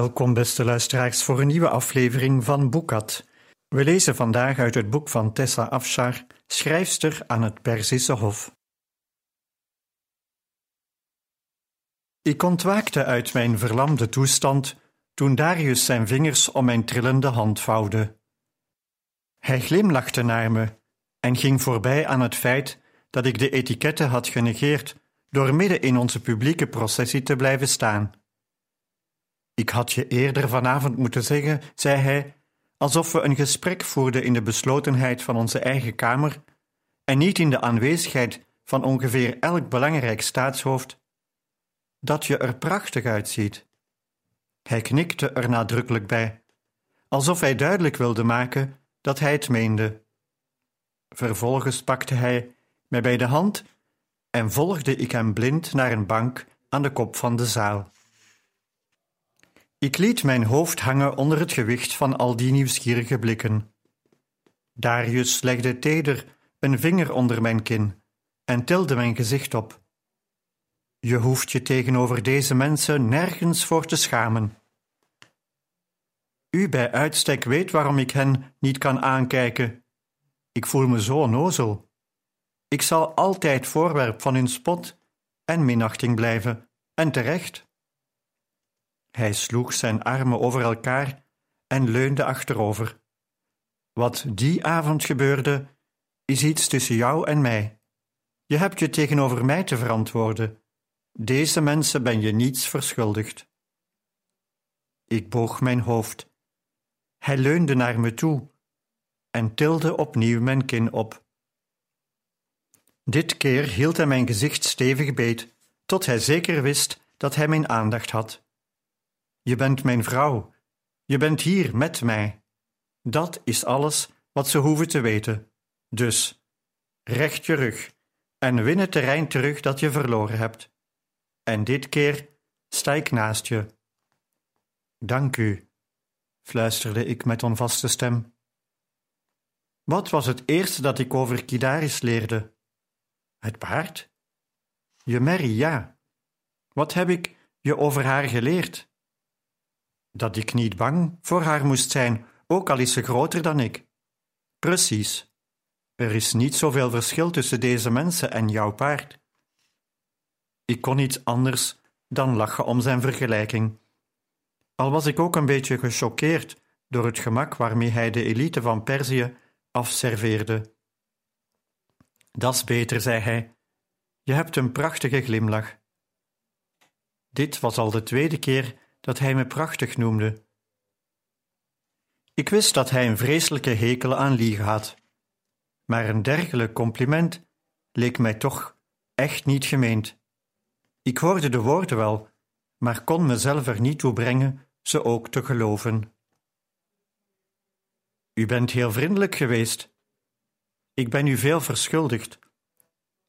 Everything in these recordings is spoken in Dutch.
Welkom, beste luisteraars, voor een nieuwe aflevering van Boekat. We lezen vandaag uit het boek van Tessa Afshar, schrijfster aan het Perzische Hof. Ik ontwaakte uit mijn verlamde toestand toen Darius zijn vingers om mijn trillende hand vouwde. Hij glimlachte naar me en ging voorbij aan het feit dat ik de etiketten had genegeerd door midden in onze publieke processie te blijven staan. Ik had je eerder vanavond moeten zeggen, zei hij, alsof we een gesprek voerden in de beslotenheid van onze eigen kamer en niet in de aanwezigheid van ongeveer elk belangrijk staatshoofd, dat je er prachtig uitziet. Hij knikte er nadrukkelijk bij, alsof hij duidelijk wilde maken dat hij het meende. Vervolgens pakte hij mij bij de hand en volgde ik hem blind naar een bank aan de kop van de zaal. Ik liet mijn hoofd hangen onder het gewicht van al die nieuwsgierige blikken. Darius legde teder een vinger onder mijn kin en tilde mijn gezicht op. Je hoeft je tegenover deze mensen nergens voor te schamen. U bij uitstek weet waarom ik hen niet kan aankijken. Ik voel me zo onnozel. Ik zal altijd voorwerp van hun spot en minachting blijven, en terecht. Hij sloeg zijn armen over elkaar en leunde achterover. Wat die avond gebeurde, is iets tussen jou en mij. Je hebt je tegenover mij te verantwoorden. Deze mensen ben je niets verschuldigd. Ik boog mijn hoofd. Hij leunde naar me toe en tilde opnieuw mijn kin op. Dit keer hield hij mijn gezicht stevig beet, tot hij zeker wist dat hij mijn aandacht had. Je bent mijn vrouw. Je bent hier met mij. Dat is alles wat ze hoeven te weten. Dus, recht je rug en win het terrein terug dat je verloren hebt. En dit keer sta ik naast je. Dank u, fluisterde ik met onvaste stem. Wat was het eerste dat ik over Kidaris leerde? Het paard? Je merrie, ja. Wat heb ik je over haar geleerd? Dat ik niet bang voor haar moest zijn, ook al is ze groter dan ik. Precies. Er is niet zoveel verschil tussen deze mensen en jouw paard. Ik kon niet anders dan lachen om zijn vergelijking. Al was ik ook een beetje gechoqueerd door het gemak waarmee hij de elite van Perzië afserveerde. Dat is beter, zei hij. Je hebt een prachtige glimlach. Dit was al de tweede keer dat hij me prachtig noemde. Ik wist dat hij een vreselijke hekel aan liegen had, maar een dergelijk compliment leek mij toch echt niet gemeend. Ik hoorde de woorden wel, maar kon mezelf er niet toe brengen ze ook te geloven. U bent heel vriendelijk geweest. Ik ben u veel verschuldigd.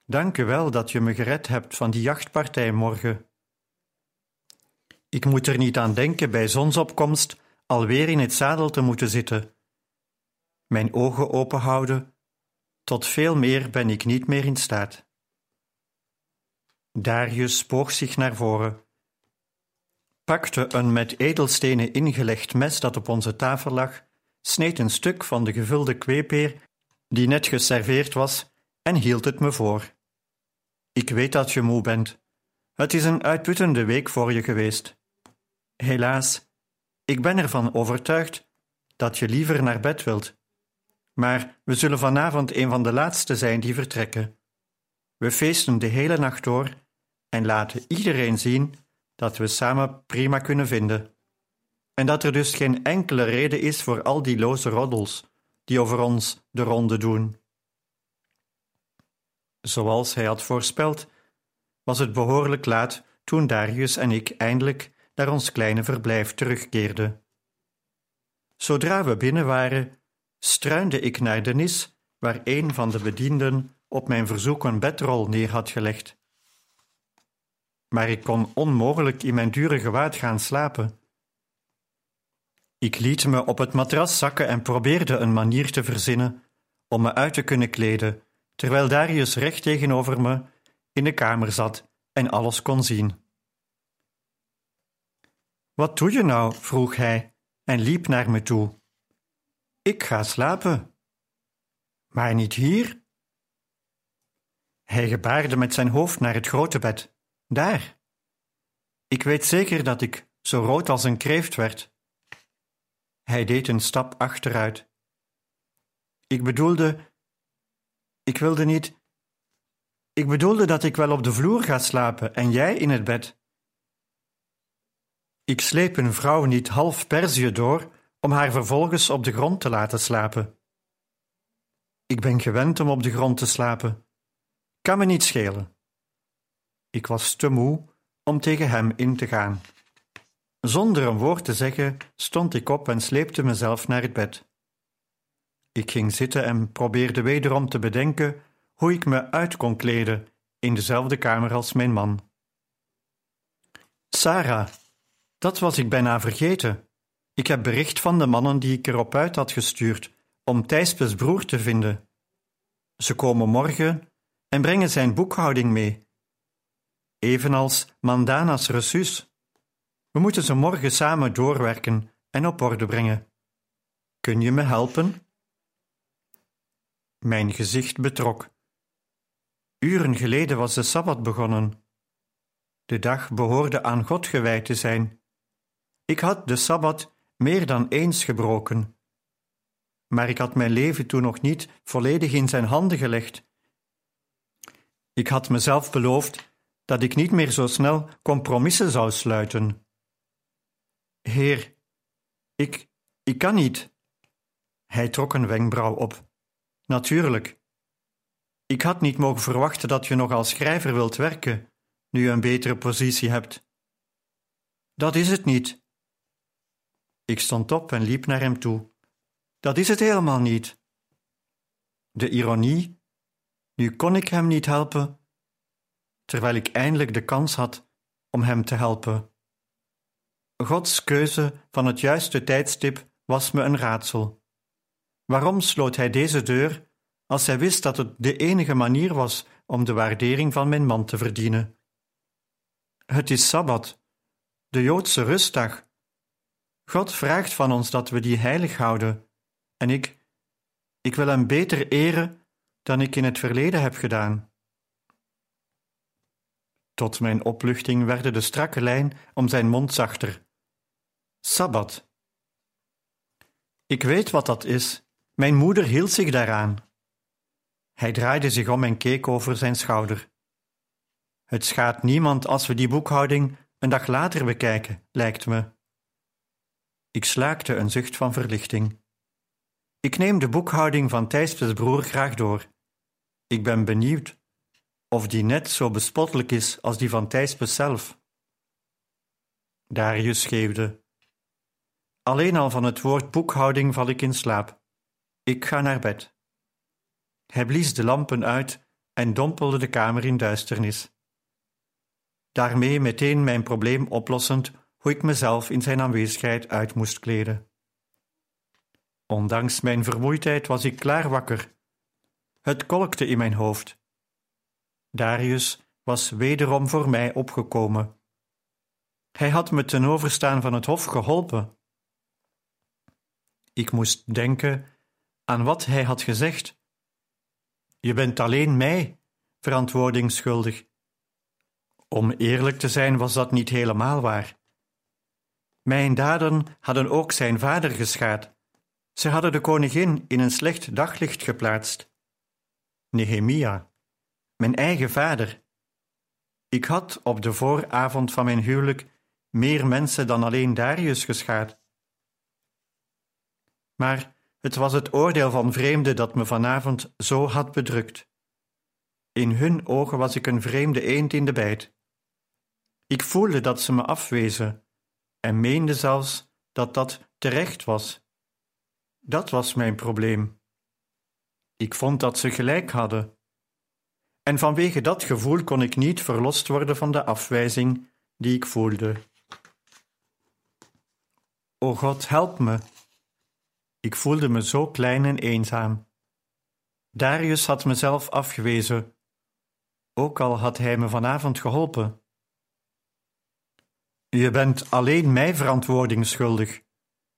Dank u wel dat je me gered hebt van die jachtpartij morgen. Ik moet er niet aan denken bij zonsopkomst alweer in het zadel te moeten zitten. Mijn ogen openhouden, tot veel meer ben ik niet meer in staat. Darius boog zich naar voren, pakte een met edelstenen ingelegd mes dat op onze tafel lag, sneed een stuk van de gevulde kweepeer die net geserveerd was en hield het me voor. Ik weet dat je moe bent. Het is een uitputtende week voor je geweest. Helaas, ik ben ervan overtuigd dat je liever naar bed wilt. Maar we zullen vanavond een van de laatste zijn die vertrekken. We feesten de hele nacht door en laten iedereen zien dat we samen prima kunnen vinden. En dat er dus geen enkele reden is voor al die loze roddels die over ons de ronde doen. Zoals hij had voorspeld, was het behoorlijk laat toen Darius en ik eindelijk naar ons kleine verblijf terugkeerden. Zodra we binnen waren, struinde ik naar de nis waar een van de bedienden op mijn verzoek een bedrol neer had gelegd. Maar ik kon onmogelijk in mijn dure gewaad gaan slapen. Ik liet me op het matras zakken en probeerde een manier te verzinnen om me uit te kunnen kleden, terwijl Darius recht tegenover me in de kamer zat en alles kon zien. Wat doe je nou? vroeg hij en liep naar me toe. Ik ga slapen. Maar niet hier? Hij gebaarde met zijn hoofd naar het grote bed. Daar. Ik weet zeker dat ik zo rood als een kreeft werd. Hij deed een stap achteruit. Ik bedoelde. Ik wilde niet. Ik bedoelde dat ik wel op de vloer ga slapen en jij in het bed. Ik sleep een vrouw niet half Perzië door om haar vervolgens op de grond te laten slapen. Ik ben gewend om op de grond te slapen. Kan me niet schelen. Ik was te moe om tegen hem in te gaan. Zonder een woord te zeggen, stond ik op en sleepte mezelf naar het bed. Ik ging zitten en probeerde wederom te bedenken hoe ik me uit kon kleden in dezelfde kamer als mijn man. Sarah, dat was ik bijna vergeten. Ik heb bericht van de mannen die ik erop uit had gestuurd om Thijspes broer te vinden. Ze komen morgen en brengen zijn boekhouding mee. Evenals Mandana's reçus. We moeten ze morgen samen doorwerken en op orde brengen. Kun je me helpen? Mijn gezicht betrok. Uren geleden was de sabbat begonnen. De dag behoorde aan God gewijd te zijn. Ik had de sabbat meer dan eens gebroken. Maar ik had mijn leven toen nog niet volledig in zijn handen gelegd. Ik had mezelf beloofd dat ik niet meer zo snel compromissen zou sluiten. Heer, ik, ik kan niet. Hij trok een wenkbrauw op. Natuurlijk. Ik had niet mogen verwachten dat je nog als schrijver wilt werken, nu je een betere positie hebt. Dat is het niet. Ik stond op en liep naar hem toe. Dat is het helemaal niet. De ironie, nu kon ik hem niet helpen, terwijl ik eindelijk de kans had om hem te helpen. Gods keuze van het juiste tijdstip was me een raadsel. Waarom sloot hij deze deur als hij wist dat het de enige manier was om de waardering van mijn man te verdienen? Het is sabbat, de Joodse rustdag. God vraagt van ons dat we die heilig houden, en ik, ik wil hem beter eren dan ik in het verleden heb gedaan. Tot mijn opluchting werd de strakke lijn om zijn mond zachter. Sabbat. Ik weet wat dat is. Mijn moeder hield zich daaraan. Hij draaide zich om en keek over zijn schouder. Het schaadt niemand als we die boekhouding een dag later bekijken, lijkt me. Ik slaakte een zucht van verlichting. Ik neem de boekhouding van Thijspes broer graag door. Ik ben benieuwd of die net zo bespottelijk is als die van Thijspes zelf. Darius geefde. Alleen al van het woord boekhouding val ik in slaap. Ik ga naar bed. Hij blies de lampen uit en dompelde de kamer in duisternis. Daarmee meteen mijn probleem oplossend hoe ik mezelf in zijn aanwezigheid uit moest kleden. Ondanks mijn vermoeidheid was ik klaar wakker. Het kolkte in mijn hoofd. Darius was wederom voor mij opgekomen. Hij had me ten overstaan van het hof geholpen. Ik moest denken aan wat hij had gezegd. Je bent alleen mij verantwoording schuldig. Om eerlijk te zijn was dat niet helemaal waar. Mijn daden hadden ook zijn vader geschaad. Ze hadden de koningin in een slecht daglicht geplaatst. Nehemia, mijn eigen vader. Ik had op de vooravond van mijn huwelijk meer mensen dan alleen Darius geschaad. Maar het was het oordeel van vreemden dat me vanavond zo had bedrukt. In hun ogen was ik een vreemde eend in de bijt. Ik voelde dat ze me afwezen en meende zelfs dat dat terecht was. Dat was mijn probleem. Ik vond dat ze gelijk hadden. En vanwege dat gevoel kon ik niet verlost worden van de afwijzing die ik voelde. O God, help me. Ik voelde me zo klein en eenzaam. Darius had mezelf afgewezen, ook al had hij me vanavond geholpen. Je bent alleen mij verantwoording schuldig.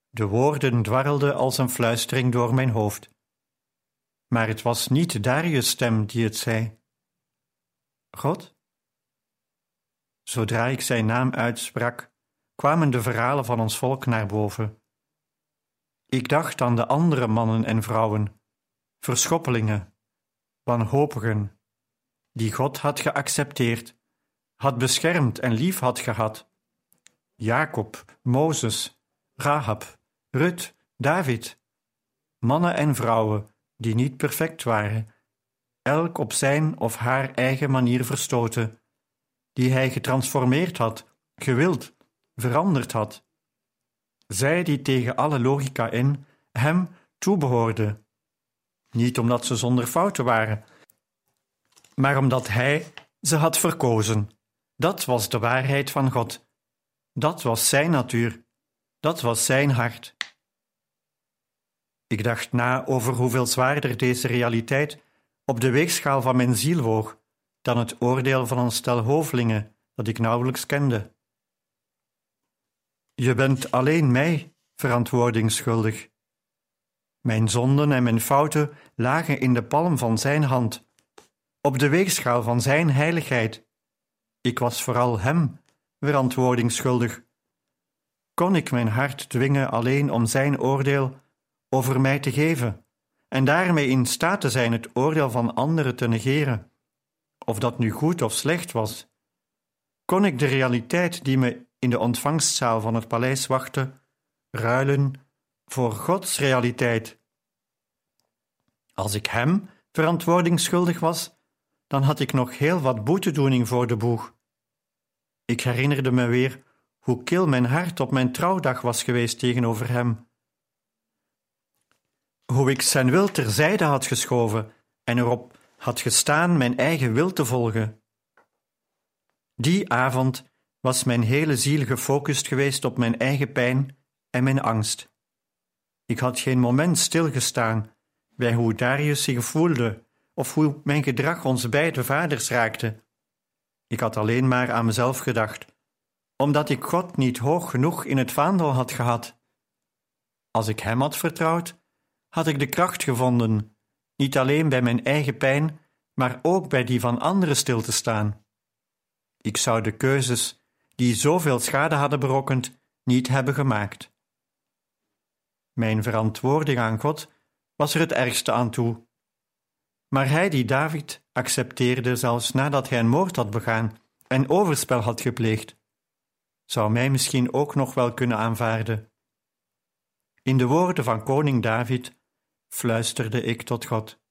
De woorden dwarrelden als een fluistering door mijn hoofd. Maar het was niet Darius' stem die het zei. God? Zodra ik zijn naam uitsprak, kwamen de verhalen van ons volk naar boven. Ik dacht aan de andere mannen en vrouwen, verschoppelingen, wanhopigen, die God had geaccepteerd, had beschermd en lief had gehad. Jacob, Mozes, Rahab, Rut, David, mannen en vrouwen die niet perfect waren, elk op zijn of haar eigen manier verstoten, die hij getransformeerd had, gewild, veranderd had. Zij die tegen alle logica in hem toebehoorden, niet omdat ze zonder fouten waren, maar omdat hij ze had verkozen. Dat was de waarheid van God. Dat was zijn natuur. Dat was zijn hart. Ik dacht na over hoeveel zwaarder deze realiteit op de weegschaal van mijn ziel woog dan het oordeel van een stel hovelingen dat ik nauwelijks kende. Je bent alleen mij verantwoording schuldig. Mijn zonden en mijn fouten lagen in de palm van zijn hand, op de weegschaal van zijn heiligheid. Ik was vooral hem verantwoording schuldig. Kon ik mijn hart dwingen alleen om zijn oordeel over mij te geven en daarmee in staat te zijn het oordeel van anderen te negeren, of dat nu goed of slecht was? Kon ik de realiteit die me in de ontvangstzaal van het paleis wachtte, ruilen voor Gods realiteit? Als ik hem verantwoording schuldig was, dan had ik nog heel wat boetedoening voor de boeg. Ik herinnerde me weer hoe kil mijn hart op mijn trouwdag was geweest tegenover hem. Hoe ik zijn wil terzijde had geschoven en erop had gestaan mijn eigen wil te volgen. Die avond was mijn hele ziel gefocust geweest op mijn eigen pijn en mijn angst. Ik had geen moment stilgestaan bij hoe Darius zich voelde of hoe mijn gedrag onze beide vaders raakte. Ik had alleen maar aan mezelf gedacht, omdat ik God niet hoog genoeg in het vaandel had gehad. Als ik Hem had vertrouwd, had ik de kracht gevonden, niet alleen bij mijn eigen pijn, maar ook bij die van anderen stil te staan. Ik zou de keuzes die zoveel schade hadden berokkend, niet hebben gemaakt. Mijn verantwoording aan God was er het ergste aan toe. Maar hij die David accepteerde zelfs nadat hij een moord had begaan en overspel had gepleegd, zou mij misschien ook nog wel kunnen aanvaarden. In de woorden van koning David fluisterde ik tot God.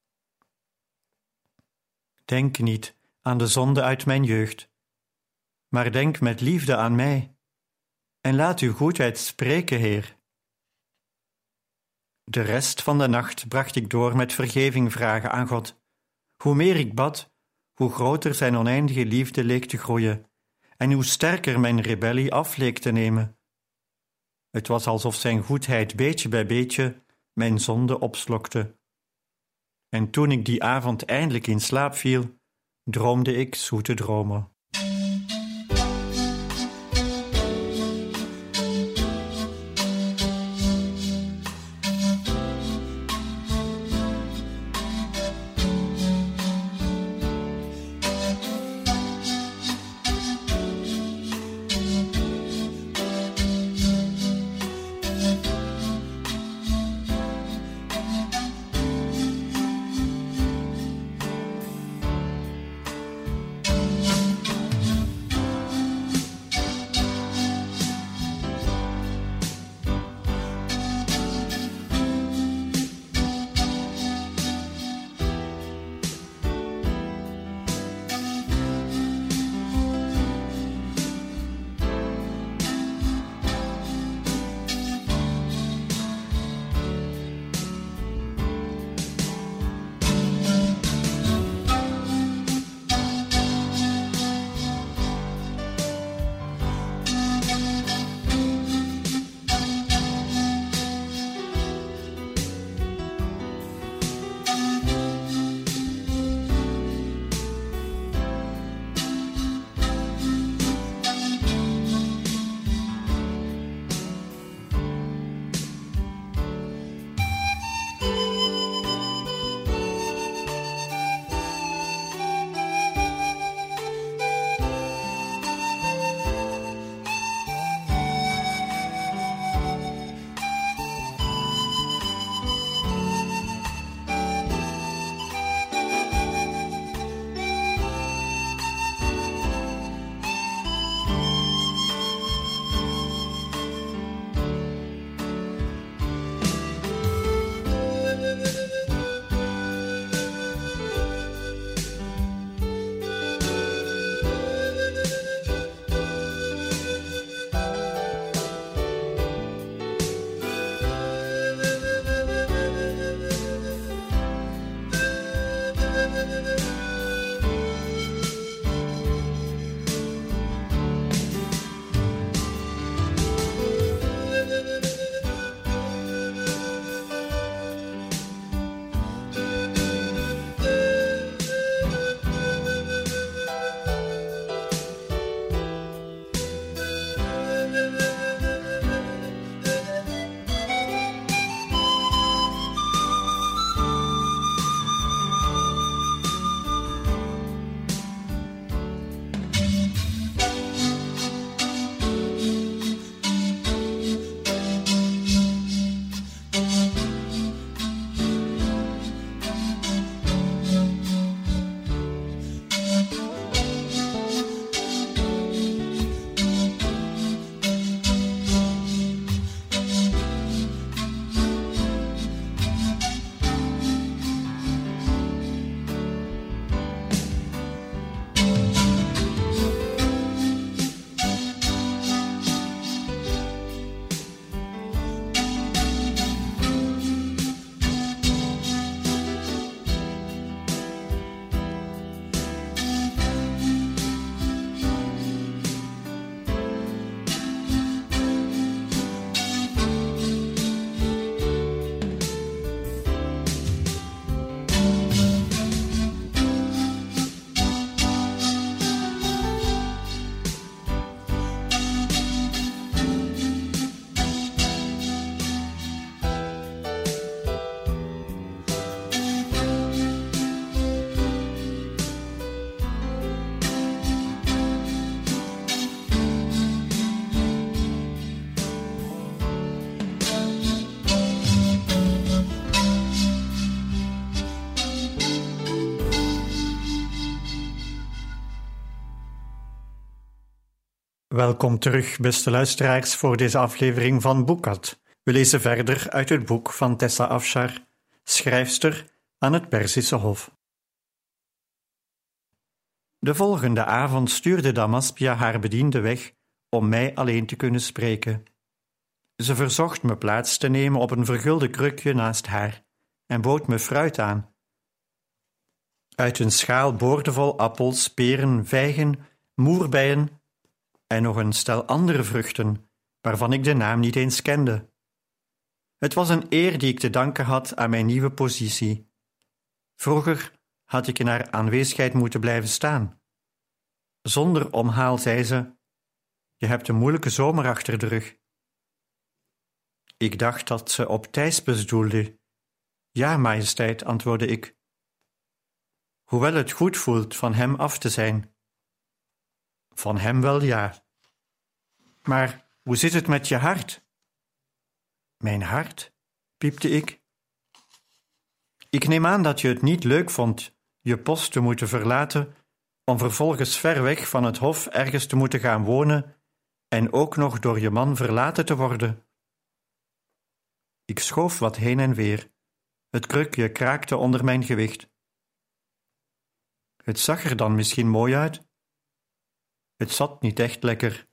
Denk niet aan de zonde uit mijn jeugd, maar denk met liefde aan mij, en laat uw goedheid spreken, Heer. De rest van de nacht bracht ik door met vergeving vragen aan God. Hoe meer ik bad, hoe groter zijn oneindige liefde leek te groeien, en hoe sterker mijn rebellie af leek te nemen. Het was alsof zijn goedheid beetje bij beetje mijn zonde opslokte. En toen ik die avond eindelijk in slaap viel, droomde ik zoete dromen. Welkom terug, beste luisteraars, voor deze aflevering van Boekat. We lezen verder uit het boek van Tessa Afshar, schrijfster aan het Perzische Hof. De volgende avond stuurde Damaspia haar bediende weg om mij alleen te kunnen spreken. Ze verzocht me plaats te nemen op een vergulde krukje naast haar en bood me fruit aan. Uit een schaal boordevol appels, peren, vijgen, moerbeien en nog een stel andere vruchten, waarvan ik de naam niet eens kende. Het was een eer die ik te danken had aan mijn nieuwe positie. Vroeger had ik in haar aanwezigheid moeten blijven staan. Zonder omhaal zei ze: Je hebt een moeilijke zomer achter de rug. Ik dacht dat ze op Thijs doelde. Ja, majesteit, antwoordde ik. Hoewel het goed voelt van hem af te zijn. Van hem wel ja. Maar hoe zit het met je hart? Mijn hart? piepte ik. Ik neem aan dat je het niet leuk vond je post te moeten verlaten om vervolgens ver weg van het hof ergens te moeten gaan wonen en ook nog door je man verlaten te worden. Ik schoof wat heen en weer. Het krukje kraakte onder mijn gewicht. Het zag er dan misschien mooi uit. Het zat niet echt lekker.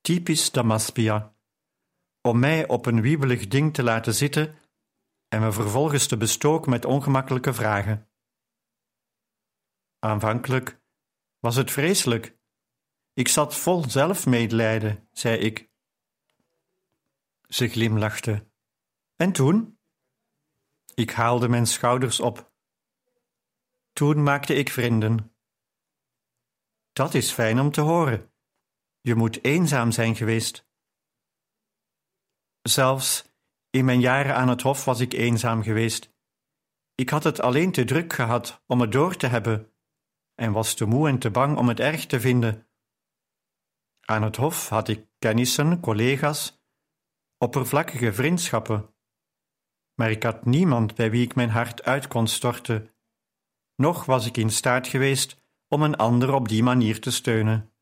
Typisch Damaspia. Om mij op een wiebelig ding te laten zitten en me vervolgens te bestoken met ongemakkelijke vragen. Aanvankelijk was het vreselijk. Ik zat vol zelfmedelijden, zei ik. Ze glimlachte. En toen? Ik haalde mijn schouders op. Toen maakte ik vrienden. Dat is fijn om te horen. Je moet eenzaam zijn geweest. Zelfs in mijn jaren aan het hof was ik eenzaam geweest. Ik had het alleen te druk gehad om het door te hebben en was te moe en te bang om het erg te vinden. Aan het hof had ik kennissen, collega's, oppervlakkige vriendschappen, maar ik had niemand bij wie ik mijn hart uit kon storten, noch was ik in staat geweest om een ander op die manier te steunen.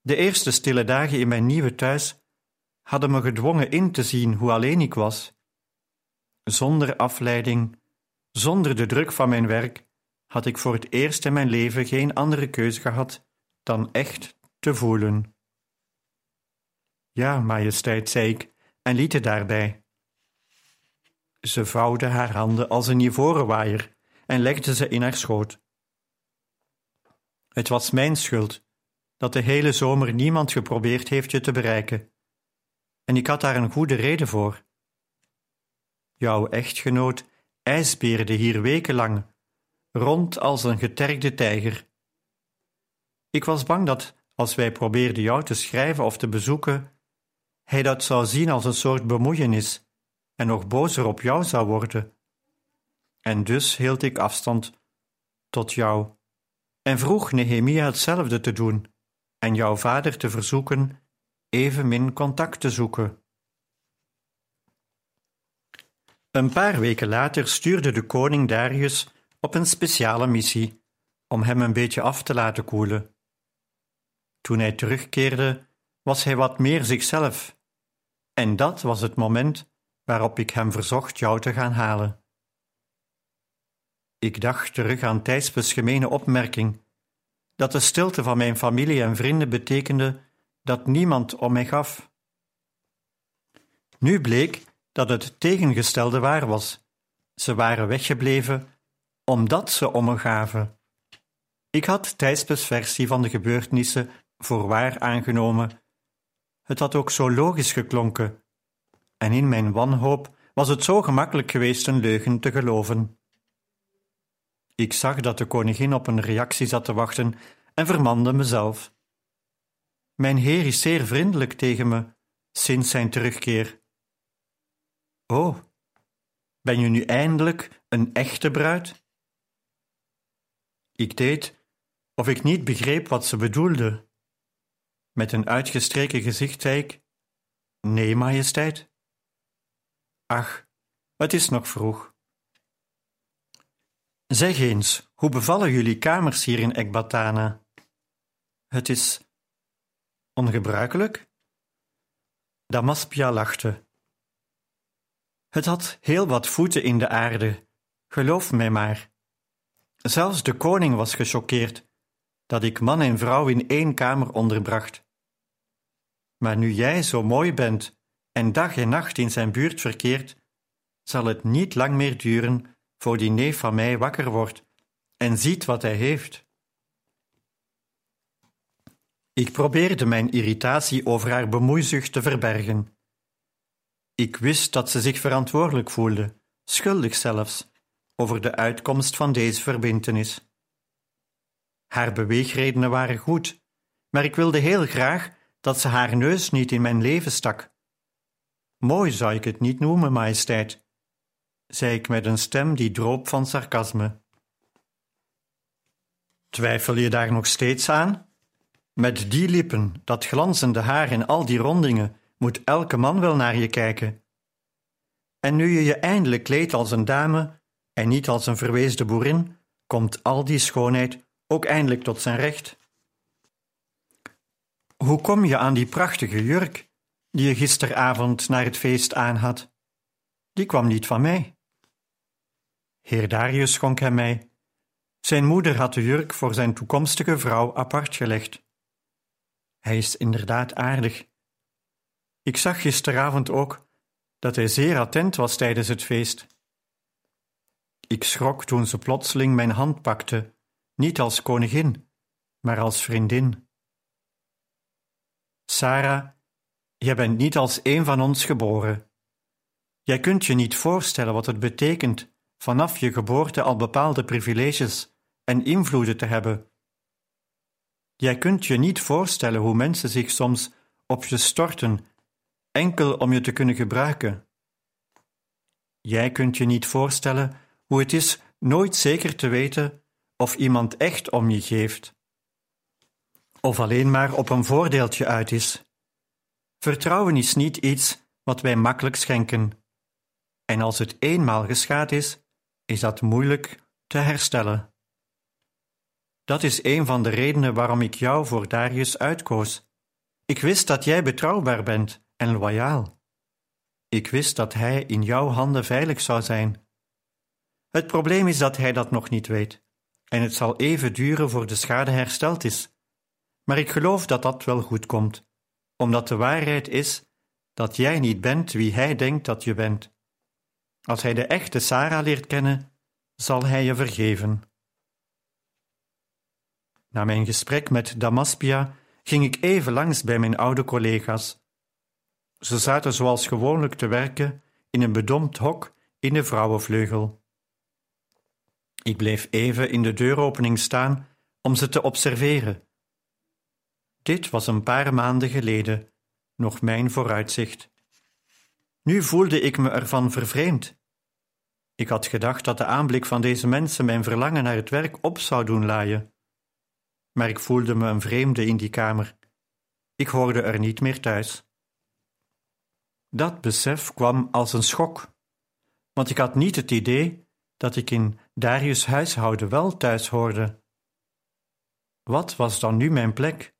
De eerste stille dagen in mijn nieuwe thuis hadden me gedwongen in te zien hoe alleen ik was. Zonder afleiding, zonder de druk van mijn werk, had ik voor het eerst in mijn leven geen andere keuze gehad dan echt te voelen. Ja, majesteit, zei ik en liet het daarbij. Ze vouwde haar handen als een ivoren waaier en legde ze in haar schoot. Het was mijn schuld dat de hele zomer niemand geprobeerd heeft je te bereiken. En ik had daar een goede reden voor. Jouw echtgenoot ijsbeerde hier wekenlang rond als een getergde tijger. Ik was bang dat, als wij probeerden jou te schrijven of te bezoeken, hij dat zou zien als een soort bemoeienis en nog bozer op jou zou worden. En dus hield ik afstand tot jou en vroeg Nehemia hetzelfde te doen en jouw vader te verzoeken evenmin contact te zoeken. Een paar weken later stuurde de koning Darius op een speciale missie om hem een beetje af te laten koelen. Toen hij terugkeerde, was hij wat meer zichzelf, en dat was het moment waarop ik hem verzocht jou te gaan halen. Ik dacht terug aan Thijspes gemene opmerking, dat de stilte van mijn familie en vrienden betekende dat niemand om mij gaf. Nu bleek dat het tegengestelde waar was. Ze waren weggebleven omdat ze om me gaven. Ik had Thijspes versie van de gebeurtenissen voor waar aangenomen. Het had ook zo logisch geklonken. En in mijn wanhoop was het zo gemakkelijk geweest een leugen te geloven. Ik zag dat de koningin op een reactie zat te wachten en vermande mezelf. Mijn heer is zeer vriendelijk tegen me sinds zijn terugkeer. Oh, ben je nu eindelijk een echte bruid? Ik deed of ik niet begreep wat ze bedoelde. Met een uitgestreken gezicht zei ik: Nee, majesteit. Ach, het is nog vroeg. Zeg eens, hoe bevallen jullie kamers hier in Ekbatana? Het is Ongebruikelijk? Damaspia lachte. Het had heel wat voeten in de aarde, geloof mij maar. Zelfs de koning was gechoqueerd dat ik man en vrouw in één kamer onderbracht. Maar nu jij zo mooi bent en dag en nacht in zijn buurt verkeert, zal het niet lang meer duren voor die neef van mij wakker wordt en ziet wat hij heeft. Ik probeerde mijn irritatie over haar bemoeizucht te verbergen. Ik wist dat ze zich verantwoordelijk voelde, schuldig zelfs, over de uitkomst van deze verbintenis. Haar beweegredenen waren goed, maar ik wilde heel graag dat ze haar neus niet in mijn leven stak. Mooi zou ik het niet noemen, majesteit, zei ik met een stem die droop van sarcasme. Twijfel je daar nog steeds aan? Met die lippen, dat glanzende haar en al die rondingen, moet elke man wel naar je kijken. En nu je je eindelijk kleedt als een dame en niet als een verweesde boerin, komt al die schoonheid ook eindelijk tot zijn recht. Hoe kom je aan die prachtige jurk die je gisteravond naar het feest aanhad? Die kwam niet van mij. Heer Darius schonk hem mij. Zijn moeder had de jurk voor zijn toekomstige vrouw apart gelegd. Hij is inderdaad aardig. Ik zag gisteravond ook dat hij zeer attent was tijdens het feest. Ik schrok toen ze plotseling mijn hand pakte, niet als koningin, maar als vriendin. Sarah, jij bent niet als een van ons geboren. Jij kunt je niet voorstellen wat het betekent vanaf je geboorte al bepaalde privileges en invloeden te hebben. Jij kunt je niet voorstellen hoe mensen zich soms op je storten, enkel om je te kunnen gebruiken. Jij kunt je niet voorstellen hoe het is nooit zeker te weten of iemand echt om je geeft, of alleen maar op een voordeeltje uit is. Vertrouwen is niet iets wat wij makkelijk schenken, en als het eenmaal geschaad is, is dat moeilijk te herstellen. Dat is een van de redenen waarom ik jou voor Darius uitkoos. Ik wist dat jij betrouwbaar bent en loyaal. Ik wist dat hij in jouw handen veilig zou zijn. Het probleem is dat hij dat nog niet weet, en het zal even duren voor de schade hersteld is. Maar ik geloof dat dat wel goed komt, omdat de waarheid is dat jij niet bent wie hij denkt dat je bent. Als hij de echte Sarah leert kennen, zal hij je vergeven. Na mijn gesprek met Damaspia ging ik even langs bij mijn oude collega's. Ze zaten zoals gewoonlijk te werken in een bedompt hok in de vrouwenvleugel. Ik bleef even in de deuropening staan om ze te observeren. Dit was een paar maanden geleden, nog mijn vooruitzicht. Nu voelde ik me ervan vervreemd. Ik had gedacht dat de aanblik van deze mensen mijn verlangen naar het werk op zou doen laaien. Maar ik voelde me een vreemde in die kamer. Ik hoorde er niet meer thuis. Dat besef kwam als een schok, want ik had niet het idee dat ik in Darius' huishouden wel thuis hoorde. Wat was dan nu mijn plek?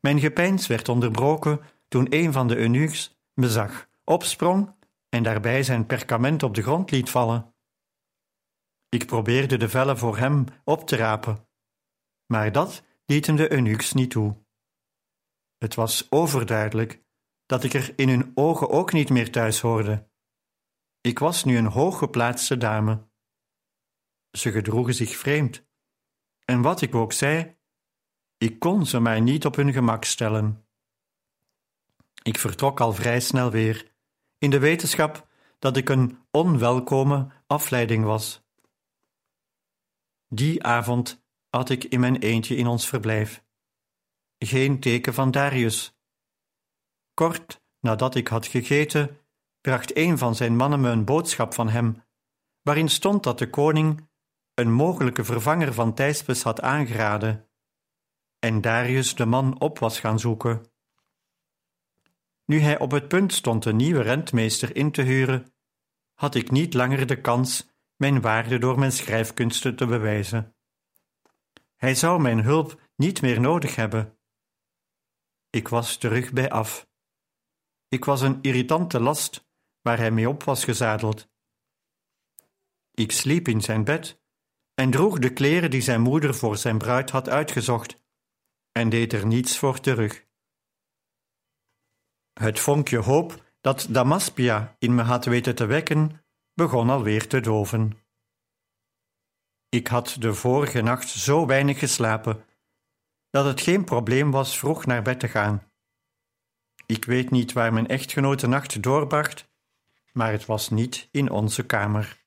Mijn gepeins werd onderbroken toen een van de eunuchs me zag, opsprong en daarbij zijn perkament op de grond liet vallen. Ik probeerde de vellen voor hem op te rapen, maar dat lieten de eunuchs niet toe. Het was overduidelijk dat ik er in hun ogen ook niet meer thuis hoorde. Ik was nu een hooggeplaatste dame. Ze gedroegen zich vreemd, en wat ik ook zei, ik kon ze mij niet op hun gemak stellen. Ik vertrok al vrij snel weer in de wetenschap dat ik een onwelkome afleiding was. Die avond had ik in mijn eentje in ons verblijf. Geen teken van Darius. Kort nadat ik had gegeten, bracht een van zijn mannen me een boodschap van hem, waarin stond dat de koning een mogelijke vervanger van Thijspes had aangeraden en Darius de man op was gaan zoeken. Nu hij op het punt stond een nieuwe rentmeester in te huren, had ik niet langer de kans mijn waarde door mijn schrijfkunsten te bewijzen. Hij zou mijn hulp niet meer nodig hebben. Ik was terug bij af. Ik was een irritante last waar hij mee op was gezadeld. Ik sliep in zijn bed en droeg de kleren die zijn moeder voor zijn bruid had uitgezocht en deed er niets voor terug. Het vonkje hoop dat Damaspia in me had weten te wekken, begon alweer te doven. Ik had de vorige nacht zo weinig geslapen dat het geen probleem was vroeg naar bed te gaan. Ik weet niet waar mijn echtgenote nacht doorbracht, maar het was niet in onze kamer.